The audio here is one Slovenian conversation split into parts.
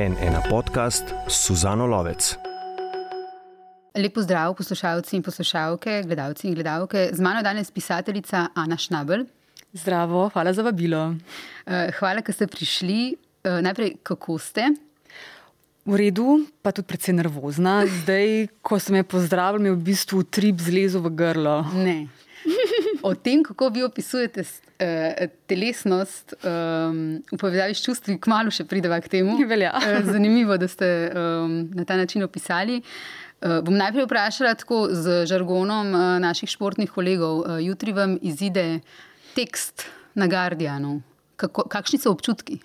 en ena podcast Suzano Lovec. Lepo zdrav, poslušalci in poslušalke, gledalci in gledalke. Z mano je danes pisateljica Ana Šnabel. Zdravo, hvala za vabilo. Eh, hvala, da ste prišli. Eh, najprej, kako ste? V redu, pa tudi precej nervozna. Zdaj, ko sem jo pozdravila, mi je v bistvu trip zlezel v grlo. Ne. O tem, kako vi opisujete uh, telesnost um, v povezavi s čustvi, kmalo še prideva k temu. Velja. Uh, zanimivo, da ste um, na ta način opisali. Uh, bom najprej vprašala tako z žargonom uh, naših športnih kolegov. Uh, jutri vam izide tekst na Guardianu. Kako, kakšni so občutki?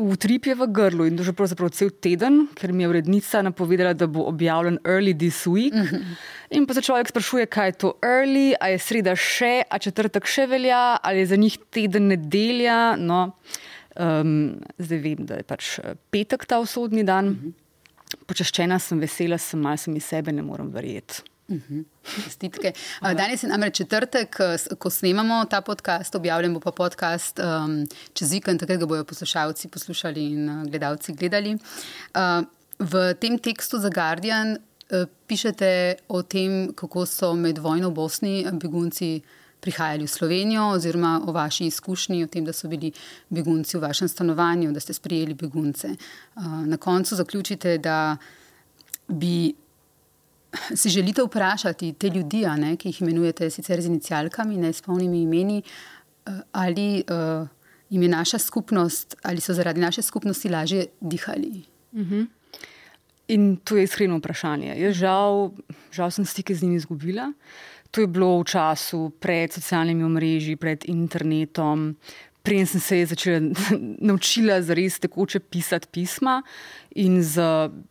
Utrip je v grlu in to že pravzaprav cel teden, ker mi je urednica napovedala, da bo objavljen early this week. Mm -hmm. In pa se človek sprašuje, kaj je to early, a je sreda še, a četrtek še velja, ali je za njih teden nedelja. No, um, zdaj vem, da je pač eh, petek ta usodni dan. Mm -hmm. Počaščena sem, vesela sem, malo sem iz sebe, ne morem verjeti. Čestitke. Danes je namreč četrtek, ko snemamo ta podcast, objavljen bo pa podcast um, čez vikend, takrat ga bodo poslušalci poslušali in uh, gledalci gledali. Uh, v tem tekstu za Guardian uh, pišete o tem, kako so med vojno v Bosni begunci prihajali v Slovenijo, oziroma o vaši izkušnji, o tem, da so bili begunci v vašem stanovanju, da ste sprijeli begunce. Uh, na koncu zaključite, da bi si želite vprašati te ljudi, ne, ki jih imenujete sicer z inicijalkami, ne s polnimi imeni, eh, ali uh, jim je naša skupnost, ali so zaradi naše skupnosti lažje dihali. Uh -huh. In to je iskreno vprašanje. Jaz žal, žal sem stike z njimi izgubila. To je bilo v času pred socialnimi omrežji, pred internetom, Prej sem se začela naučila za res tekoče pisati pisma, in z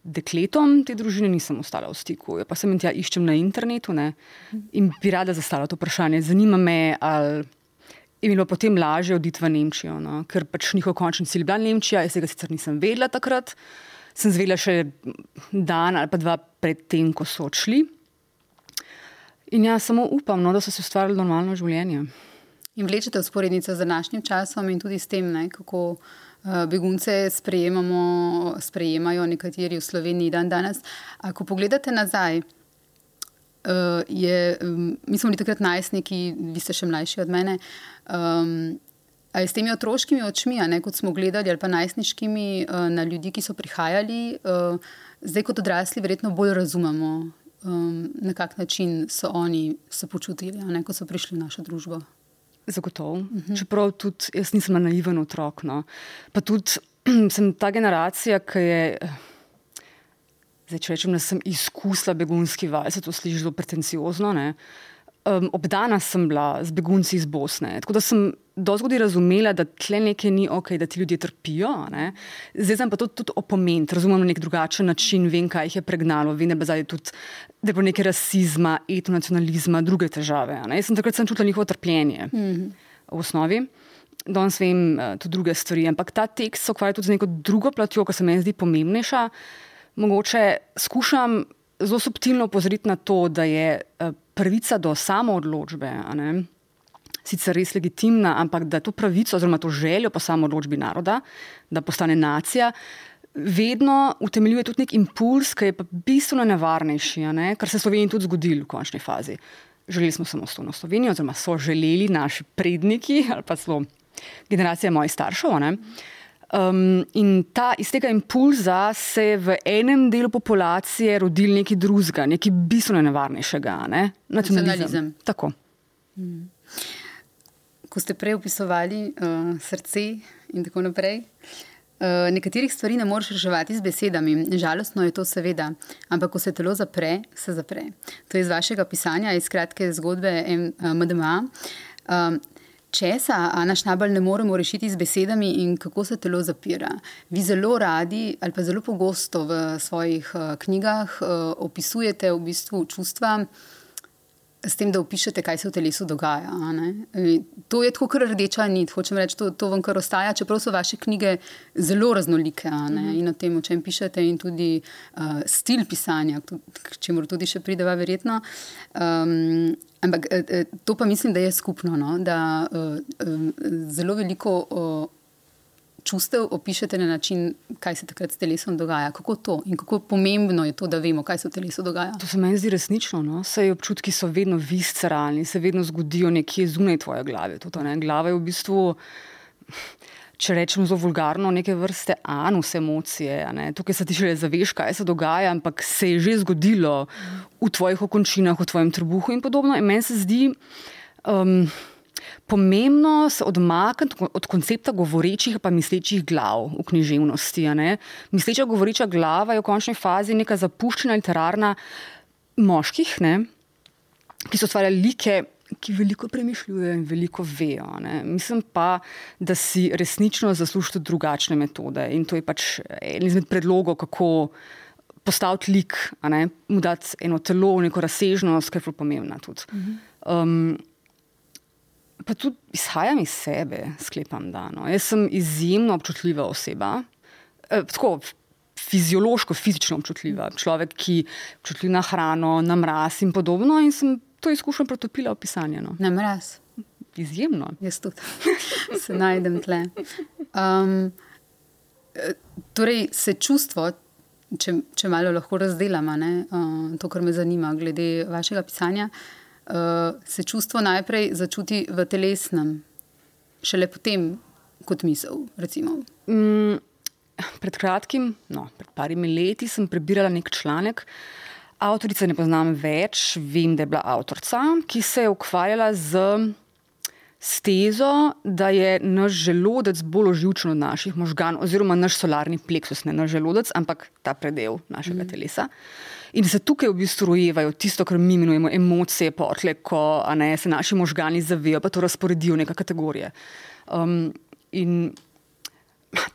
dekletom te družine nisem ostala v stiku. Ja, pa sem jim tja iščem na internetu ne? in bi rada zastavila to vprašanje. Zanima me, ali je bilo potem lažje oditi v Nemčijo, no? ker pač njihov končni cilj je bila Nemčija, jaz tega sicer nisem vedela takrat. Sem zvela še dan ali pa dva predtem, ko so odšli. In jaz samo upam, no, da so se ustvarili normalno življenje in vlečete usporednice z današnjim časom in tudi s tem, ne, kako uh, begunce sprejemajo nekateri v Sloveniji dan danes. Ko pogledate nazaj, uh, je, um, mi smo bili takrat najstniki, vi ste še mlajši od mene. Um, Ali s temi otroškimi očmi, ne, kot smo gledali, ali pa najstniškimi uh, na ljudi, ki so prihajali, zdaj kot odrasli, verjetno bolj razumemo, um, na kak način so oni se počutili, ne, ko so prišli v našo družbo. Zagotovo. Uh mhm. -huh. Čeprav tudi jaz nisem naiven otrok. No. Pa tudi sem ta generacija, ki je. Zdaj, če rečem, da sem izkusila begunski val, se to sliši zelo pretenciozno. Ne? Um, obdana sem bila z begunci iz Bosne. Tako da sem dozgodi razumela, da tle nekaj ni ok, da ti ljudje trpijo. Ne? Zdaj sem pa to tudi opoment, razumem na nek drugačen način, vem, kaj jih je pregnalo, vem, da je tudi da je nekaj rasizma, etnonacionalizma, druge težave. Jaz sem takrat sem čutila njihovo trpljenje mm -hmm. v osnovi. Danes vem uh, tudi druge stvari, ampak ta tekst se ukvarja tudi z neko drugo platjo, ki se mi zdi pomembnejša. Mogoče skušam zelo subtilno opozoriti na to, da je uh, pravica do samoodločbe sicer res legitimna, ampak da to pravico oziroma to željo po samoodločbi naroda, da postane nacija, vedno utemeljuje tudi nek impuls, ki je pa bistveno nevarnejši, ne? kar se je Sloveniji tudi zgodilo v končni fazi. Želeli smo samostojno Slovenijo, oziroma so želeli naši predniki ali pa celo generacija mojih staršev. Um, in ta, iz tega impulza se je v enem delu populacije rodil nekaj drugega, nekaj bistveno nevarnejšega. Ne? Nacionalizem. Tako. Hmm ko ste prej opisovali uh, srce in tako naprej. Uh, nekaterih stvari ne moreš reševati z besedami, žalostno je to, seveda, ampak ko se telo zapre, se zapre. To je iz vašega pisanja, iz kratke zgodbe MDMA. Um, česa Ana Šnabel ne moremo rešiti z besedami in kako se telo zapira? Vi zelo radi ali pa zelo pogosto v svojih uh, knjigah uh, opisujete v bistvu čustva. S tem, da opišete, kaj se v telesu dogaja. E, to je tako, kar rdeča nit, hočem reči, to, to vam kar ostaja, čeprav so vaše knjige zelo raznolike mm -hmm. in o tem, o čem pišete, in tudi uh, stil pisanja, k čemu tudi še prideva, verjetno. Um, ampak uh, to pa mislim, da je skupno, no? da um, zelo veliko. Čustev opišete na način, kaj se takrat s telesom dogaja. Kako to in kako pomembno je to, da vemo, kaj se v telesu dogaja. To se meni zdi resnično. No? Sej občutki so vedno visceralni, se vedno zgodijo nekje zunaj tvoje glave. Tudi, ne? Glava je v bistvu. Če rečemo zelo vulgarno, neke vrste anus emocije. Tukaj se ti le zaveš, kaj se dogaja, ampak se je že zgodilo v tvojih okončinah, v tvojem trebuhu in podobno. In meni se zdi, um, pomembno se odmakniti od koncepta govorečih in mislečih glav v književnosti. Misleča govoreča glava je v končni fazi neka zapuščena literarna moških, ne? ki so ustvarjali like. Ki veliko premišljujejo in veliko vejo. Ne. Mislim pa, da si resnično zaslužijo drugačne metode. In to je pač en izmed predlogov, kako postaviti lik, mu dati eno telo, neko razsežnost, ki je zelo pomembna. Um, pa tudi izhajam iz sebe, sklepam, da no. jaz sem izjemno občutljiva oseba. E, tako, fiziološko, fizično občutljiva. Človek, ki je občutljiv na hrano, na mraz in podobno. In sem to izkušnjo pretopila v pisanje. No. Na mraz. Izjemno. Jaz tudi se najdem tle. Um, torej, se čustvo, če, če malo lahko razdelamo, uh, to, kar me zanima, glede vašega pisanja. Uh, se čustvo najprej začuti v telesnem, šele potem kot misel. Mm, pred kratkim, no, pred parimi leti, sem prebirala nek članek. Avtorice ne poznam več, vem, da je bila avtorica, ki se je ukvarjala z stezo, da je naš želodec bolj oživčen od naših možganov, oziroma naš solarni pleksus, ne naš želodec, ampak ta predel našega mm. telesa. In se tukaj v bistvu rojevajo tisto, kar mi imenujemo emocije, potle, ko ne, se naši možgani zavejo, pa to razporedijo v neke kategorije. Um, in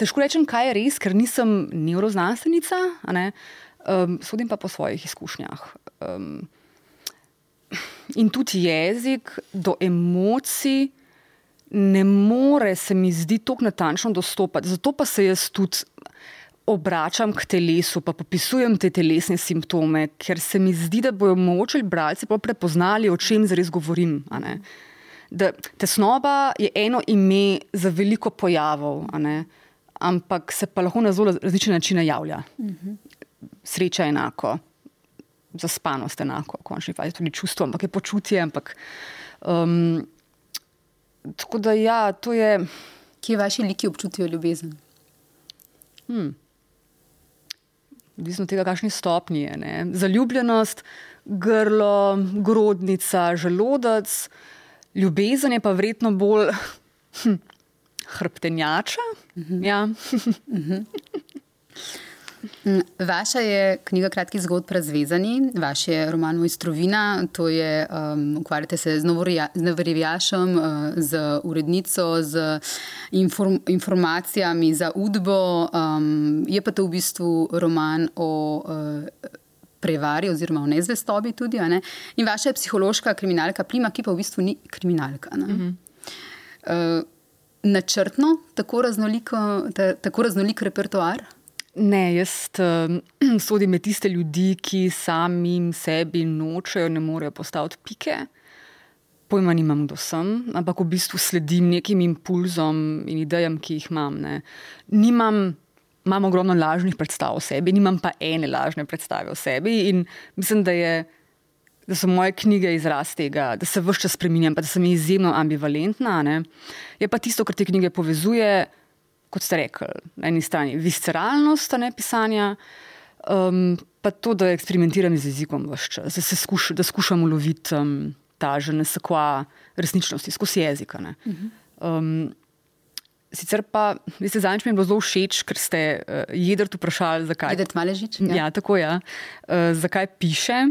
težko rečem, kaj je res, ker nisem neuroznanstvenica, um, sodim pa po svojih izkušnjah. Um, in tudi jezik do emocij ne more, se mi zdi, tako natančno dostopati. Zato pa se jaz tudi obračam k telesu, pa popisujem te telesne simptome, ker se mi zdi, da bodo mogoče bralci prepoznali, o čem zares govorim. Da, tesnoba je eno ime za veliko pojavov, ampak se pa lahko na zelo različne načine javlja. Sreča enako, zaspanost enako, končni fazi tudi čustvo, ampak je počutje. Ampak, um, tako da, ja, to je. Kje vaši liki občutijo ljubezen? Hmm odvisno od tega, kakšni stopnji je. Zaljubljenost, grlo, grodnica, želodec, ljubezen je pa vredno bolj hm, hrbtenjača. Mhm. Ja. Mhm. Vaša je knjiga Kratki zgodb razvezani, vaš je roman Mojstrovina, to je, um, ukvarjate se z novorjevijašem, uh, z urednico, z inform, informacijami za udbo. Um, je pa to v bistvu roman o uh, prevari oziroma o nezvestobi tudi. Ne? In vaša je psihološka kriminalka Prima, ki pa v bistvu ni kriminalka. Mhm. Uh, načrtno tako, ta, tako raznolik repertoar? Ne, jaz uh, sodim med tiste ljudi, ki samim sebi nočejo, ne morejo postaviti pike. Pojma nimam, kdo sem, ampak v bistvu sledim nekim impulzom in idejam, ki jih imam. Nimam, imam ogromno lažnih predstav o sebi, nimam pa ene lažne predstave o sebi. In mislim, da, je, da so moje knjige izraz tega, da se vse čas spremenjam, pa da sem izjemno ambivalentna. Ne? Je pa tisto, kar te knjige povezuje kot ste rekli, na eni strani visceralnost ne, pisanja, um, pa to, da eksperimentiram z jezikom vse čas, da, skuš, da skušam uloviti um, ta že nesakva resničnosti skozi jezik. Um, sicer pa, veste, zadnjič mi je bilo zelo všeč, ker ste uh, jedrt vprašali, zakaj. Jedrt maležič? Ja, ja tako je. Ja. Uh, zakaj piše?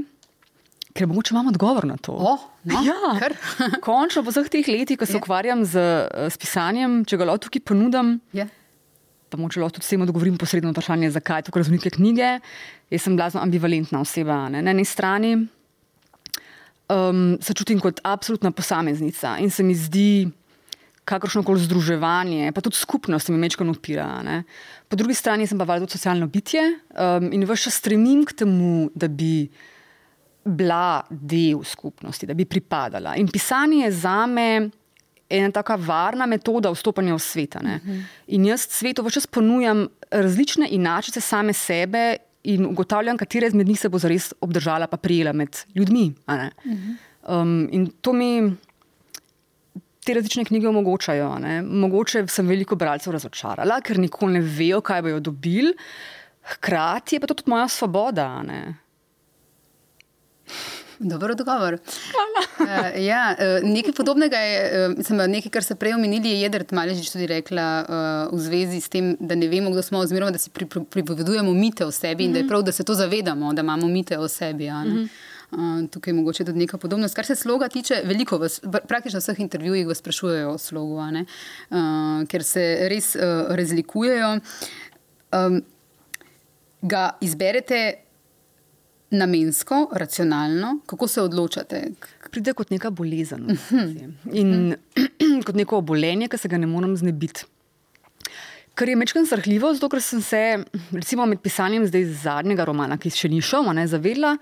Ker mogoče imam odgovor na to. Oh, no, ja, končno po vseh teh letih, ko se yeah. ukvarjam z, eh, s pisanjem, če ga lahko tukaj ponudim. Yeah. Pa mogoče lahko tudi vsem odgovorim posredno na vprašanje, zakaj to raznolike knjige. Jaz sem blazno ambivalentna oseba. Ne? Na eni strani um, se čutim kot absolutna posameznica in se mi zdi. Kakršno koli združevanje, pa tudi skupnost mi večkrat upira. Ne? Po drugi strani sem pa valjda socialno bitje um, in vse stremim k temu, da bi bila del skupnosti, da bi pripadala. In pisanje je za me ena taka varna metoda vstopanja v svet. Uh -huh. In jaz svetu vse čas ponujam različne inačice same sebe in ugotavljam, katera izmed njih se bo zares obdržala, pa prijela med ljudmi. Uh -huh. um, in to mi te različne knjige omogočajo. Ne? Mogoče sem veliko bralcev razočarala, ker nikoli ne vejo, kaj bojo dobili, hkrati je pa to tudi moja svoboda. Ne? Dobro, odgovor. uh, ja, uh, nekaj podobnega je, uh, mislim, nekaj, kar se prej omenili, je Jedrt Maležič tudi rekla uh, v zvezi s tem, da ne vemo, kdo smo, oziroma da si pripovedujemo mite o sebi mm -hmm. in da je mhm. prav, da se to zavedamo, da imamo mite o sebi. Ja, mm -hmm. uh, tukaj je mogoče tudi neka podobnost. Kar se sloga tiče, veliko vas, praktično vseh intervjujih vas sprašujejo o slogu, uh, ker se res uh, razlikujejo. Um, ga izberete namensko, racionalno, kako se odločate? Pride kot neka bolezen mhm. in kot neko obolenje, ki se ga ne morem znebiti. Kar je mečkam zrhljivo, zato ker sem se, recimo, med pisanjem zdaj zadnjega romana, ki še ni šel, ne zavedla,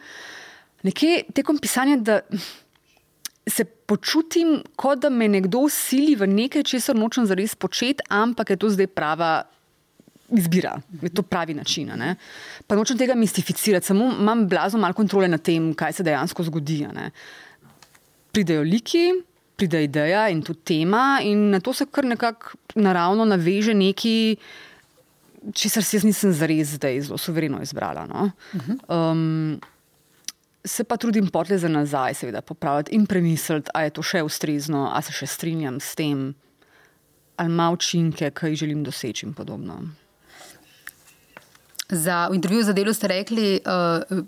nekje tekom pisanja, da se počutim, kot da me nekdo sili v nekaj, česar nočem zares početi, ampak je to zdaj prava izbira, je to pravi način. Ne? Pa nočem tega mistificirati, samo imam blazno malo kontrole nad tem, kaj se dejansko zgodi. Pridejo liki, pride ideja in tudi tema, in na to se kar nekako naravno naveže neki. Česar si jaz nisem zares zdaj zelo suvereno izbrala. No? Um, se pa trudim potle za nazaj, seveda, popraviti in premisliti, ali je to še ustrezno, ali se še strinjam s tem, ali ima učinke, kaj želim doseči in podobno. Za, v intervjuju za delo ste rekli uh,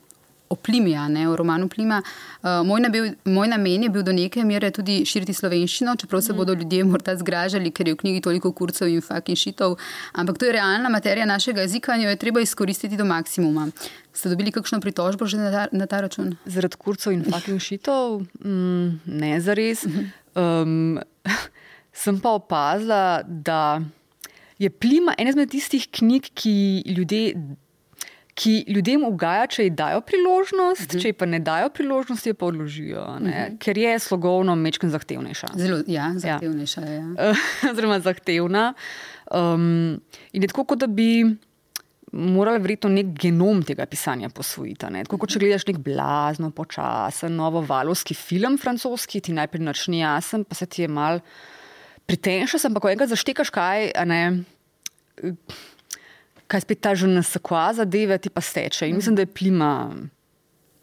o Plimija, ne, o romanu Plima. Uh, moj, nabil, moj namen je bil do neke mere tudi širiti slovenščino, čeprav se mm. bodo ljudje morda zgražali, ker je v knjigi toliko kurcev in fucking šitov. Ampak to je realna materija našega jezika in jo je treba izkoristiti do maksimuma. Ste dobili kakšno pritožbo že na ta, na ta račun? Zaradi kurcev in fucking šitov? Mm, ne, zares. Um, sem pa opazila, da je plima ena izmed tistih knjig, ki, ljudje, ki ljudem ugaja, če ji dajo priložnost, uh mhm. -huh. če ji pa ne dajo priložnosti, jo pa odložijo, uh mhm. -huh. ker je slogovno mečken zahtevnejša. Zelo, ja, zahtevnejša ja. je. Ja. Zelo zahtevna. Um, in je tako, kot da bi. Morali verjetno nek genom tega pisanja posvojiti. Ne? Tako kot če gledaš nek blazno, počasen, novo valovski film, francoski, ti najprej načni jasen, pa se ti je mal pritenša, sem pa ko enkrat zaštekaš kaj, ne, kaj spet ta že nasakva, zadeve ti pa steče. In mislim, da je plima.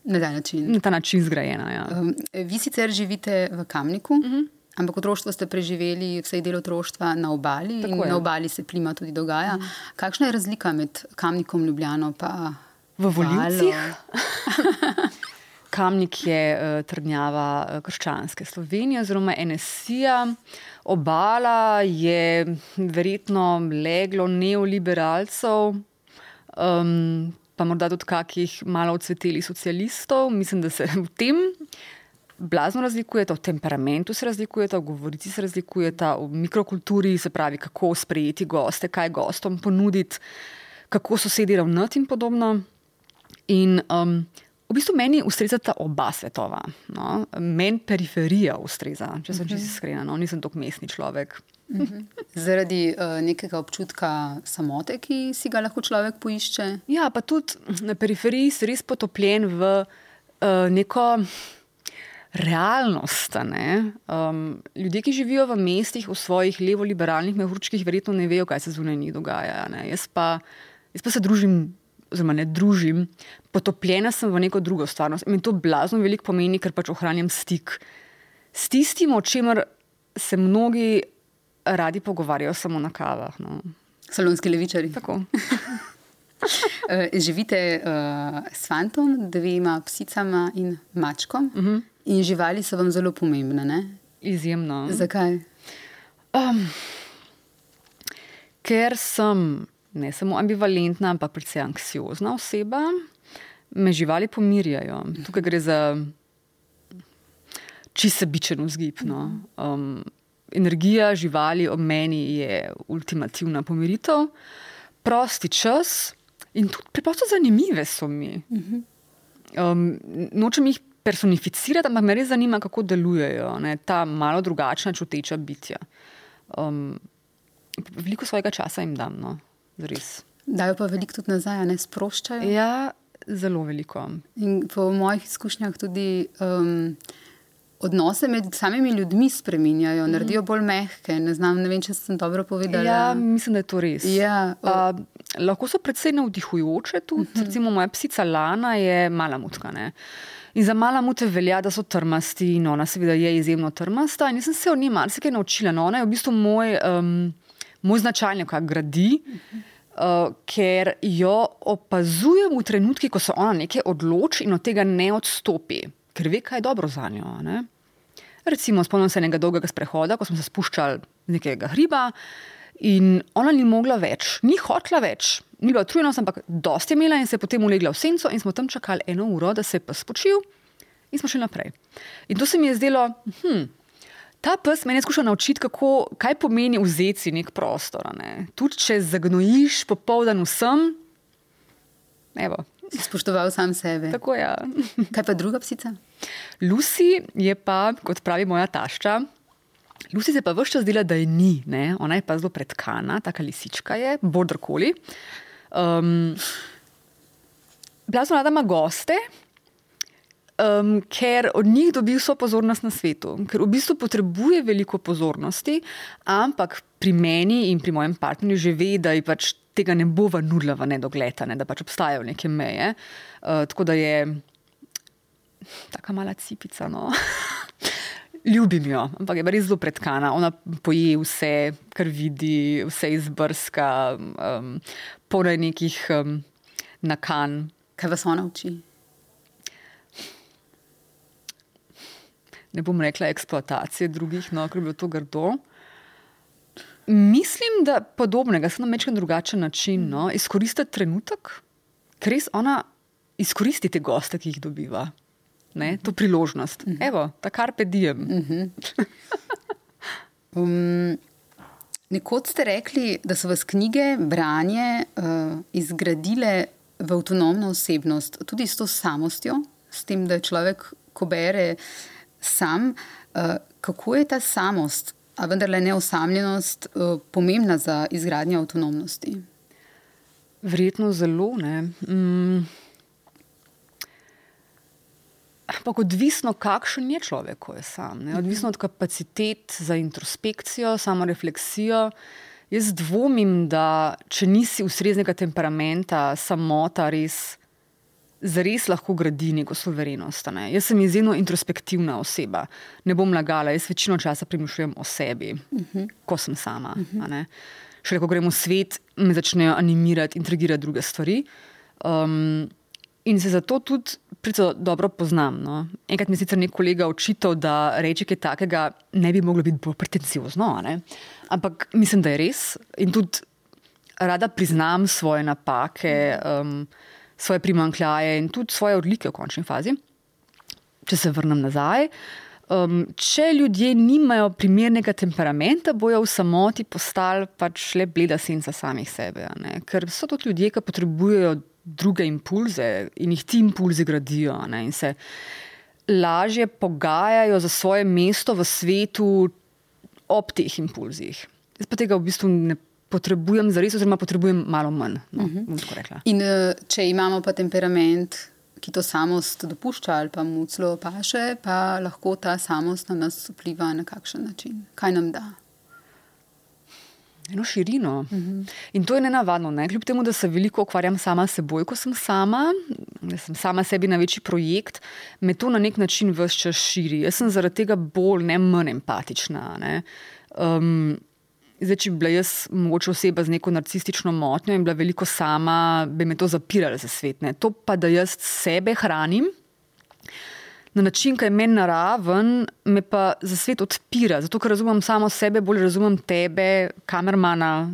Na ta način. Na ta način zgrajena. Ja. Um, vi sicer živite v Kamniku, uh mhm. -huh. ampak otroštvo ste preživeli, vse del otroštva na obali. Na obali se plima tudi dogaja. Uh mhm. -huh. Kakšna je razlika med Kamnikom in Ljubljano? V volilcih. Kamnik je uh, trdnjava uh, krščanske Slovenije, oziroma NSA. Obala je verjetno leglo neoliberalcev, um, pa morda tudi kakih malo odsvetelih socialistov. Mislim, da se v tem blazno razlikujeta, v temperamentu se razlikujeta, v govorici se razlikujeta, v mikrokulturi, se pravi, kako sprejeti goste, kaj gostom ponuditi, kako sosedi ravnati in podobno. In um, V bistvu meni ustrezata oba svetova. No? Meni periferija ustreza, če sem uh -huh. čisto iskrena, no? nisem tako mestni človek. Uh mhm. -huh. Zaradi uh, nekega občutka samote, ki si ga lahko človek poišče. Ja, pa tudi na periferiji si res potopljen v uh, neko realnost. Ne? Um, ljudje, ki živijo v mestih, v svojih levo-liberalnih mehurčkih, verjetno ne vejo, kaj se zunaj njih dogaja. Jaz pa, jaz pa se družim oziroma ne družim, potopljena sem v neko drugo stvarnost. In to blazno veliko pomeni, ker pač ohranjam stik s tistim, o čemer se mnogi radi pogovarjajo samo na kavah. No. Salonski levičari. Tako. Eh, živite uh, s fantom, dvema psicama in mačkom, uh mhm. -huh. in živali so vam zelo pomembne. Ne? Izjemno. Zakaj? Um, ker sem ne samo ambivalentna, ampak predvsem anksiozna oseba, me živali pomirjajo. Tukaj gre za čisto bičen vzgib. No. Um, energija živali ob meni je ultimativna pomiritev, prosti čas in tudi preprosto zanimive so mi. Um, nočem jih personificirati, ampak me res zanima, kako delujejo ne, ta malo drugačna čuteča bitja. Um, veliko svojega časa jim dam, no, res. Dajo pa veliko tudi nazaj, ne sproščajo. Ja, zelo veliko. In po mojih izkušnjah tudi um, odnose med samimi ljudmi spreminjajo, mm. naredijo bolj mehke. Ne, znam, ne vem, če sem dobro povedala. Ja, mislim, da je to res. Ja, uh, lahko so predvsej navdihujoče tudi. Uh -huh. Recimo moja psica Lana je mala mutka. Ne? In za mala mute velja, da so trmasti, in ona seveda je izjemno trmasta. In jaz sem se od nje marsikaj naučila. No, ona je v bistvu moj, um, moj značilnik, kaj gradi. Uh -huh. Uh, ker jo opazujem v trenutkih, ko se ona nekaj odloči in od tega ne odstopi, ker ve, kaj je dobro za njo. Ne? Recimo, spomnim se enega dolgega sprehoda, ko smo se spuščali z nekega hriba in ona ni mogla več, ni hotla več, ni bila utrujena, ampak dosti je imela in se je potem ulegla v senco in smo tam čakali eno uro, da se je pa spočil in smo šli naprej. In to se mi je zdelo, hm, ta pes me je skušal naučiti, kako, kaj pomeni vzeti si nek prostor. Ne? Tudi če zagnojiš popoldan vsem, evo. Spoštoval sam sebe. Tako je. Ja. Kaj pa druga psica? Lucy je pa, kot pravi moja tašča, Lucy se pa vse čas dela, da je ni, ne? ona je pa zelo predkana, taka lisička je, border koli. Um, bila sem rada ima goste, um, ker od njih dobi vso pozornost na svetu, ker v bistvu potrebuje veliko pozornosti, ampak pri meni in pri mojem partnerju že ve, da je pač tega ne bo vanudila v nedogled, ne? da pač obstajajo neke meje. Uh, tako da je tako mala cipica. No? Ljubim jo, ampak je res zelo predkana. Ona poje vse, kar vidi, vse izbrska, um, polno nekih um, nakan. Kaj vas ona uči? Ne bom rekla eksploatacije drugih, no, ker bi bilo to grdo. Mislim, da podobnega, samo na mečem drugačen način. No, izkoristiti trenutek, ker res ona izkoristi te goste, ki jih dobiva ne, to priložnost. Uh -huh. Evo, ta kar pedijem. Uh -huh. um, Nekoč ste rekli, da so vas knjige, branje uh, izgradile v avtonomno osebnost, tudi s to samostjo, s tem, da človek, ko bere sam. Uh, kako je ta samost, a vendarle neosamljenost, uh, pomembna za izgradnjo avtonomnosti? Verjetno zelo. Mm. Ampak odvisno, kakšen je človek, ko je sam. Ne? Odvisno od kapacitet za introspekcijo, samo refleksijo. Jaz dvomim, da če nisi ustreznega temperamenta, samota res, res lahko gradi neko suverenost. Ne? Jaz sem izjemno introspektivna oseba. Ne bom lagala, jaz večino časa premišljujem o sebi, uh -huh. ko sem sama. Uh -huh. Še ko gremo v svet, me začnejo animirati, intrigirati druge stvari. Um, in se zato tudi prico dobro poznam. No. Enkrat mi je sicer nek kolega očital, da reči kaj takega ne bi moglo biti bolj pretenciozno, ampak mislim, da je res in tudi rada priznam svoje napake, um, svoje primankljaje in tudi svoje odlike v končni fazi. Če se vrnem nazaj. Um, če ljudje nimajo primernega temperamenta, bojo v samoti postali pač le bleda senca samih sebe. Ker so to ljudje, ki potrebujejo druge impulze in jih ti impulzi gradijo. Ne, in se lažje pogajajo za svoje mesto v svetu ob teh impulzih. Jaz pa tega v bistvu ne potrebujem za res, oziroma potrebujem malo manj. No, uh mhm. -huh. In uh, če imamo pa temperament, ki to samost dopušča ali pa mu celo paše, pa lahko ta samost na nas vpliva na kakšen način. Kaj nam da? eno širino. Uh -huh. In to je nenavadno, ne? kljub temu, da se veliko ukvarjam sama s seboj, ko sem sama, da sem sama sebi na večji projekt, me to na nek način vse čas širi. Jaz sem zaradi tega bolj, ne manj empatična. Ne? Um, zdaj, če bi bila jaz mogoče oseba z neko narcistično motnjo in bila veliko sama, bi me to zapiralo za svet. Ne? To pa, da jaz sebe hranim na način, ki je meni naraven, me pa za svet odpira. Zato, ker razumem samo sebe, bolj razumem tebe, kamermana.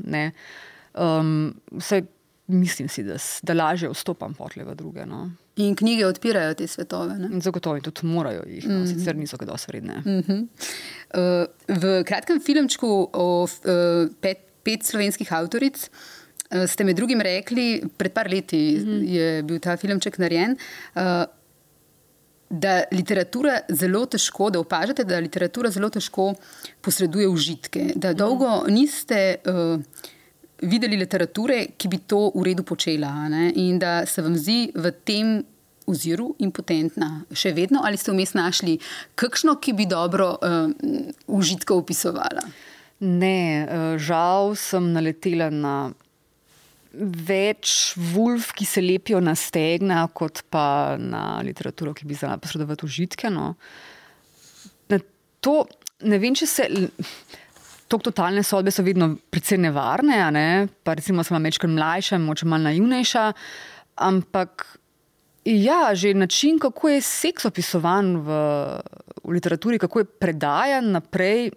Um, vse, mislim si, da, da lažje vstopam potle v druge. No. In knjige odpirajo te svetove. Zagotovo, tudi morajo jih, no, mm -hmm. sicer niso kaj dosti vredne. Mm -hmm. uh, v kratkem filmčku o uh, pet, pet slovenskih avtoric. Uh, ste med drugim rekli, pred par leti mm -hmm. je bil ta filmček narejen, uh, da literatura zelo težko, da opažate, da literatura zelo težko posreduje užitke. Da dolgo niste uh, videli literature, ki bi to v redu počela. Ne? In da se vam zdi v tem oziru impotentna. Še vedno ali ste vmes našli kakšno, ki bi dobro uh, užitke opisovala? Ne, uh, žal sem naletela na več vulv, ki se lepijo na stegna, kot pa na literaturo, ki bi znala posredovati užitke. No. To, ne vem, če se. To totalne sodbe so vedno precej nevarne, ne? pa recimo sem večkrat mlajša, morda malo naivnejša. Ampak ja, že način, kako je seks opisovan v, v literaturi, kako je predajan naprej,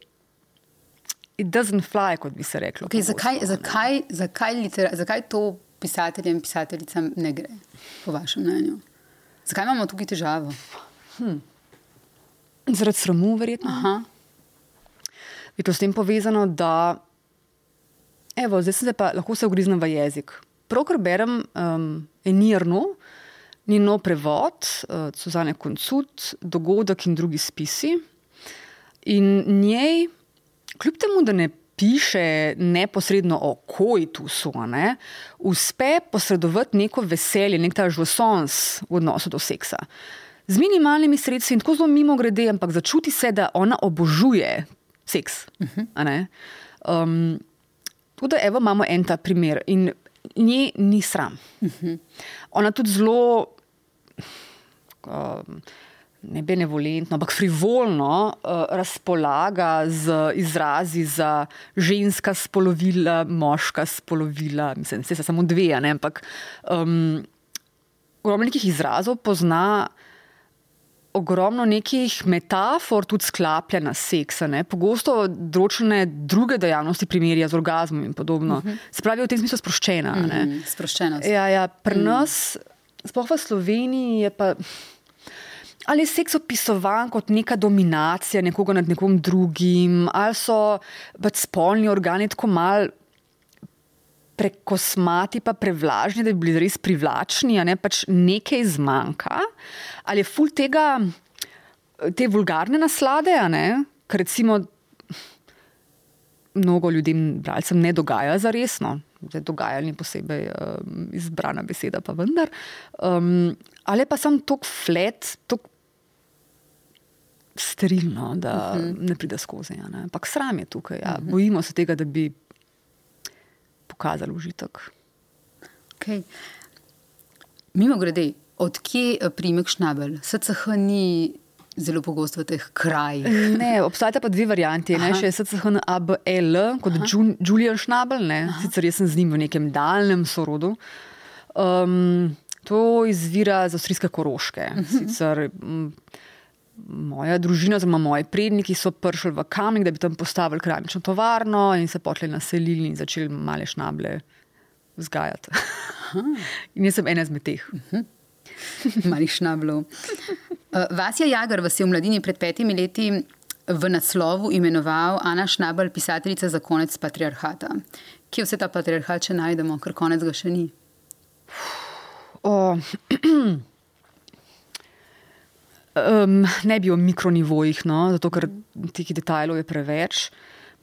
it doesn't fly, kot bi se reklo. Okay, zakaj, zakaj, zakaj, litera, zakaj to pisateljem in pisateljicam ne gre, po vašem mnenju? Zakaj imamo tukaj težavo? Hm. Zaradi sramu, verjetno. Aha. Je to s tem povezano, da evo, zdaj se pa lahko se ugriznem v jezik. Pravkar berem um, Enirno, njeno prevod, uh, Suzane Koncut, dogodek in drugi spisi. In njej kljub temu, da ne piše neposredno o kojtusu, ne, uspe posredovati neko veselje, nek ta žosons v odnosu do seksa. Z minimalnimi sredstvi in tako zelo mimo grede, ampak začuti se, da ona obožuje seks. Uh -huh. um, tudi, evo, imamo en ta primer in nje ni sram. Uh -huh. Ona tudi zelo. Um, ne benevolentno, ampak frivolno uh, razpolaga z izrazi za ženska spolovila, moška spolovila, mislim, se samo dve, ne, ampak um, ogromno nekih izrazov pozna. Ogromno nekih metafor tudi sklaplja na seksa, ne? pogosto določene druge dejavnosti primerja z orgasmom in podobno. Uh mhm. -huh. Se pravi, v tem smislu sproščena. Uh mhm, -huh. Sproščenost. Ja, ja, pri uh -huh. nas, sploh v Sloveniji, je pa ali je seks opisovan kot neka dominacija nekoga nad nekom drugim, ali so pač spolni organi tako mal. Prekosmati, pa prevlažni, da bi bili res privlačni, a ne pač nekaj zmanjka, ali je ful tega, te vulgarne naslade, kar recimo mnogo ljudem, bralcem, ne dogaja za resno, zdaj dogajanje posebej um, izbrana beseda, pa vendar. Um, ali pa sem tok flet, tok sterilno, da uh mhm. -huh. ne pride skozi. Ampak sram je tukaj. Ja. Uh. -huh. Bojimo se tega, da bi pokazali užitek. Okay. Mimo grede, odkje eh, primek šnabel? SCH ni zelo pogost v teh krajih. Ne, obstajata pa dve varianti. Ne, še SCH na ABL, kot Aha. Julian Šnabel, ne, sicer jaz sem z njim v nekem daljnem sorodu. Um, to izvira iz avstrijske koroške. Mhm. sicer, um, moja družina, oziroma moji predniki so prišli v Kamnik, da bi tam postavili krajnično tovarno in se potlej naselili in začeli male šnable vzgajati. in jaz sem ena izmed teh. Malih šnablov. Uh, Vasja Jagar vas je v mladini pred petimi leti v naslovu imenoval Ana Šnabel, pisateljica za konec patriarhata. Kje vse ta patriarhat še najdemo, ker konec ga še ni? Oh. Um, ne bi o mikronivojih, no, zato ker teh detajlov je preveč.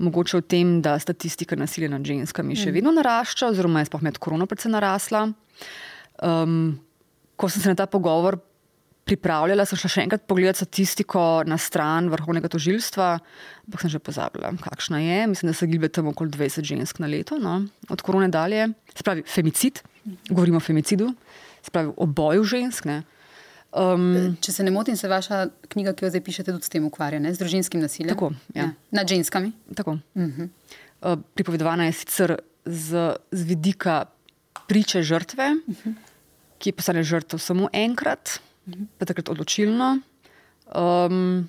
Mogoče o tem, da statistika nasilja nad ženskami še mm. vedno narašča, oziroma je sploh med korono predvsem narasla. Um, ko sem se na ta pogovor pripravljala, sem šla še enkrat pogledati statistiko na stran vrhovnega tožilstva, ampak sem že pozabila, kakšna je. Mislim, da se gibe tam okoli 20 žensk na leto, no, od korone dalje. Spravi femicid, govorimo o femicidu, spravi o boju žensk. Ne. Um, Če se ne motim, se vaša knjiga, ki jo zdaj pišete, tudi s tem ukvarja, ne? z družinskim nasiljem. Tako, ja. Ja. Nad ženskami. Tako. Uh -huh. uh, pripovedovana je sicer z, z vidika priče žrtve, uh -huh. ki postane žrtev samo enkrat, uh -huh. pa takrat odločilno. Um,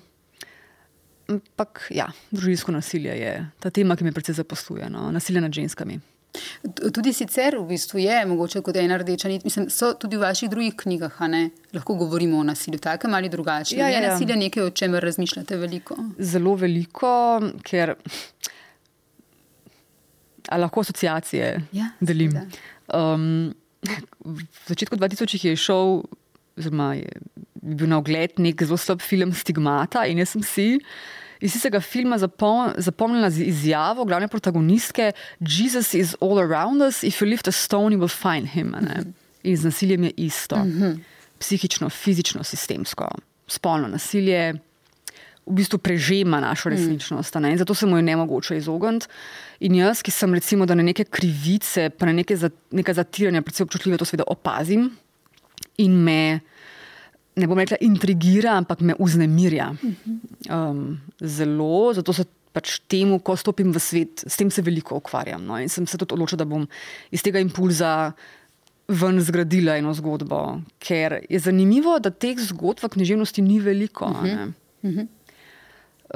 ampak ja, družinsko nasilje je ta tema, ki me predvsej zaposluje, no? nasilje nad ženskami. Tudi sicer v bistvu je mogoče kot ena rdeča nit. Mislim, so tudi v vaših drugih knjigah, lahko govorimo o nasilju, takem ali drugačnem. Ja, ja, ja. Je nasilje nekaj, o čemer razmišljate veliko? Zelo veliko, ker lahko asociacije ja, delim. Um, v začetku 2000 je šel, oziroma je bi bil na ogled nek zelo slab film Stigmata in jaz sem si. Iz tega filma zapom, zapomnila z izjavo glavne protagonistke: Jesus is all around us, if you lift a stone, you will find him. Mm -hmm. In z nasiljem je isto. Mm -hmm. Psihično, fizično, sistemsko, spolno nasilje. V bistvu prežema našo resničnost mm. in zato se mu je ne mogoče izogniti. In jaz, ki sem recimo, da na neke krivice, pa na neke, za, zatiranja, predvsem občutljive, to seveda opazim in me ne bom rekla, intrigira, ampak me uznemirja. Um, zelo, zato se pač temu, ko stopim v svet, s tem se veliko ukvarjam. No? In sem se tudi odločila, da bom iz tega impulza ven zgradila eno zgodbo. Ker je zanimivo, da teh zgodb v književnosti ni veliko. Ne?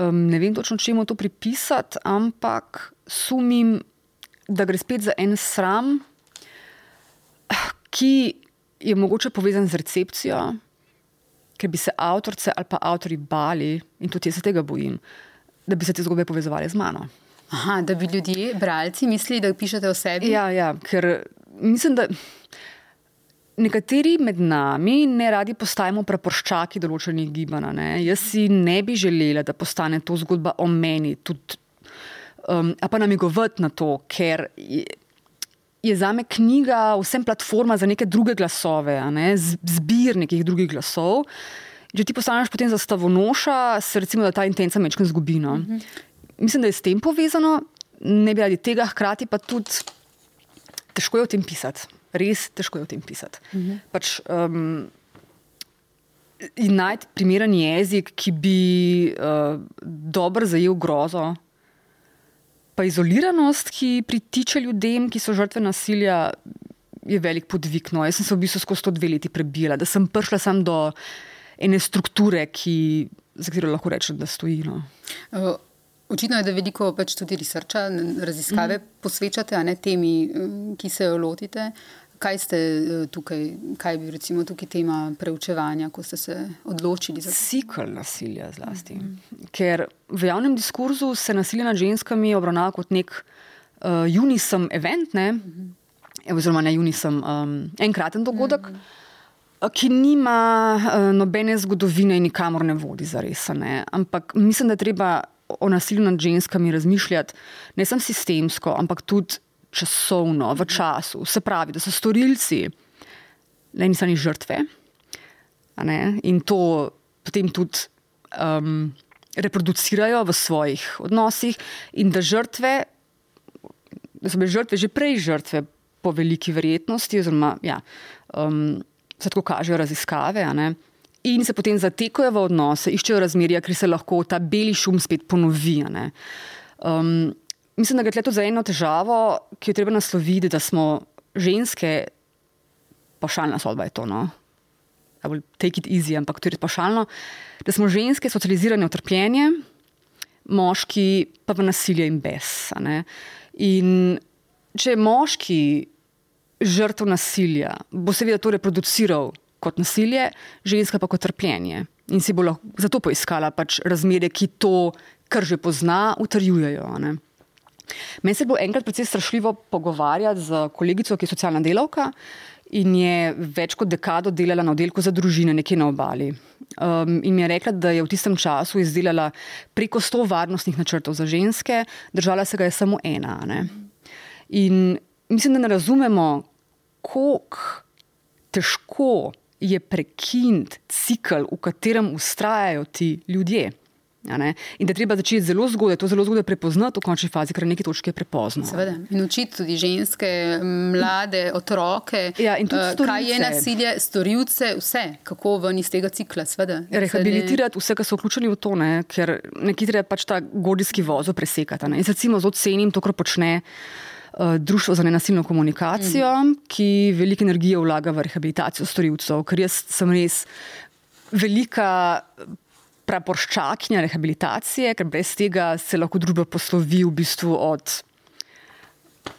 Um, ne vem točno, čemu to pripisati, ampak sumim, da gre spet za en sram, ki je mogoče povezan z recepcijo ker bi se avtorice ali pa avtori bali, in tudi jaz se tega bojim, da bi se te zgodbe povezovali z mano. Aha, da bi ljudje, bralci, mislili, da pišete o sebi? Ja, ja ker mislim, da. Nekateri med nami ne radi postajamo preporščaki določenih gibanj. Jaz si ne bi želela, da postane to zgodba o meni, tudi, um, pa namigovati na to, ker je za me knjiga vsem platforma za neke druge glasove, ne? zbir nekih drugih glasov. Če ti postaneš potem zastavonoša, se recimo, da ta intenca mečkam zgubi. No? Mm -hmm. Mislim, da je s tem povezano, ne bi radi tega, hkrati pa tudi težko je o tem pisati. Res težko je o tem pisati. Mm -hmm. pač, um, najti primeren jezik, ki bi uh, dobro zajel grozo, Pa izoliranost, ki pritiče ljudem, ki so žrtve nasilja, je velik podvig. No. Jaz sem se v bistvu skozi to dve leti prebila, da sem prišla sem do ene strukture, ki, za katero lahko rečem, da stoji. No. Očitno je, da veliko pač tudi researcha, raziskave mm. posvečate, a ne temi, ki se jo lotite. Kaj ste eh, tukaj, kaj bi recimo tukaj tema preučevanja, ko ste se odločili za to? Cikl nasilja zlasti. Mm -hmm. Ker v javnem diskurzu se nasilje nad ženskami obravnava kot nek uh, unisem event, ne? Mm -hmm. oziroma ne unisem, um, enkraten dogodek, mm -hmm. ki nima uh, nobene zgodovine in nikamor ne vodi za res. Ne? Ampak mislim, da je treba o nasilju nad ženskami razmišljati ne samo sistemsko, ampak tudi časovno, v času. Se pravi, da so storilci le niso ni žrtve in to potem tudi um, reproducirajo v svojih odnosih, in da žrtve, da so bile žrtve že prej žrtve, po veliki verjetnosti, oziroma ja, um, se tako kažejo raziskave. In se potem zatekajo v odnose, iščejo razmerja, ker se lahko ta beli šum spet ponovi. Um, mislim, da gre tudi za eno težavo, ki jo treba nasloviti, da smo ženske, pašalna sodba je to. No? Take it easy, ampak res pašalno. Da smo ženske socializirane v trpljenje, moški pa v nasilje in bes. In če je moški žrtev nasilja, bo seveda to reproduciral kot nasilje, ženska pa kot trpljenje. In si bo lahko zato poiskala pač razmere, ki to, kar že pozna, utrjujejo. Meni se bo enkrat precej strašljivo pogovarjati z kolegico, ki je socialna delavka in je več kot dekado delala na oddelku za družine nekje na obali. Um, in mi je rekla, da je v tistem času izdelala preko sto varnostnih načrtov za ženske, držala se ga je samo ena. Ne? In mislim, da ne razumemo, kako težko je prekiniti cikl, v katerem ustrajajo ti ljudje. In da treba začeti zelo zgodaj, to zelo zgodaj prepoznati v končni fazi, ker na neki točki je prepozno. Seveda. In učiti tudi ženske, mlade, otroke, ja, uh, kaj je nasilje, storilce, vse, kako ven iz tega cikla. Sveda. Rehabilitirati vse, ki so vključeni v to, ne? ker neki treba pač ta gordijski vozo presekati. Ne? In recimo z ocenim to, kar počne. Uh, društvo za nenasilno komunikacijo, mm. ki veliko energije vlaga v rehabilitacijo storilcev, ker jaz sem res velika praporščaknja rehabilitacije, ker brez tega se lahko družba poslovi v bistvu od,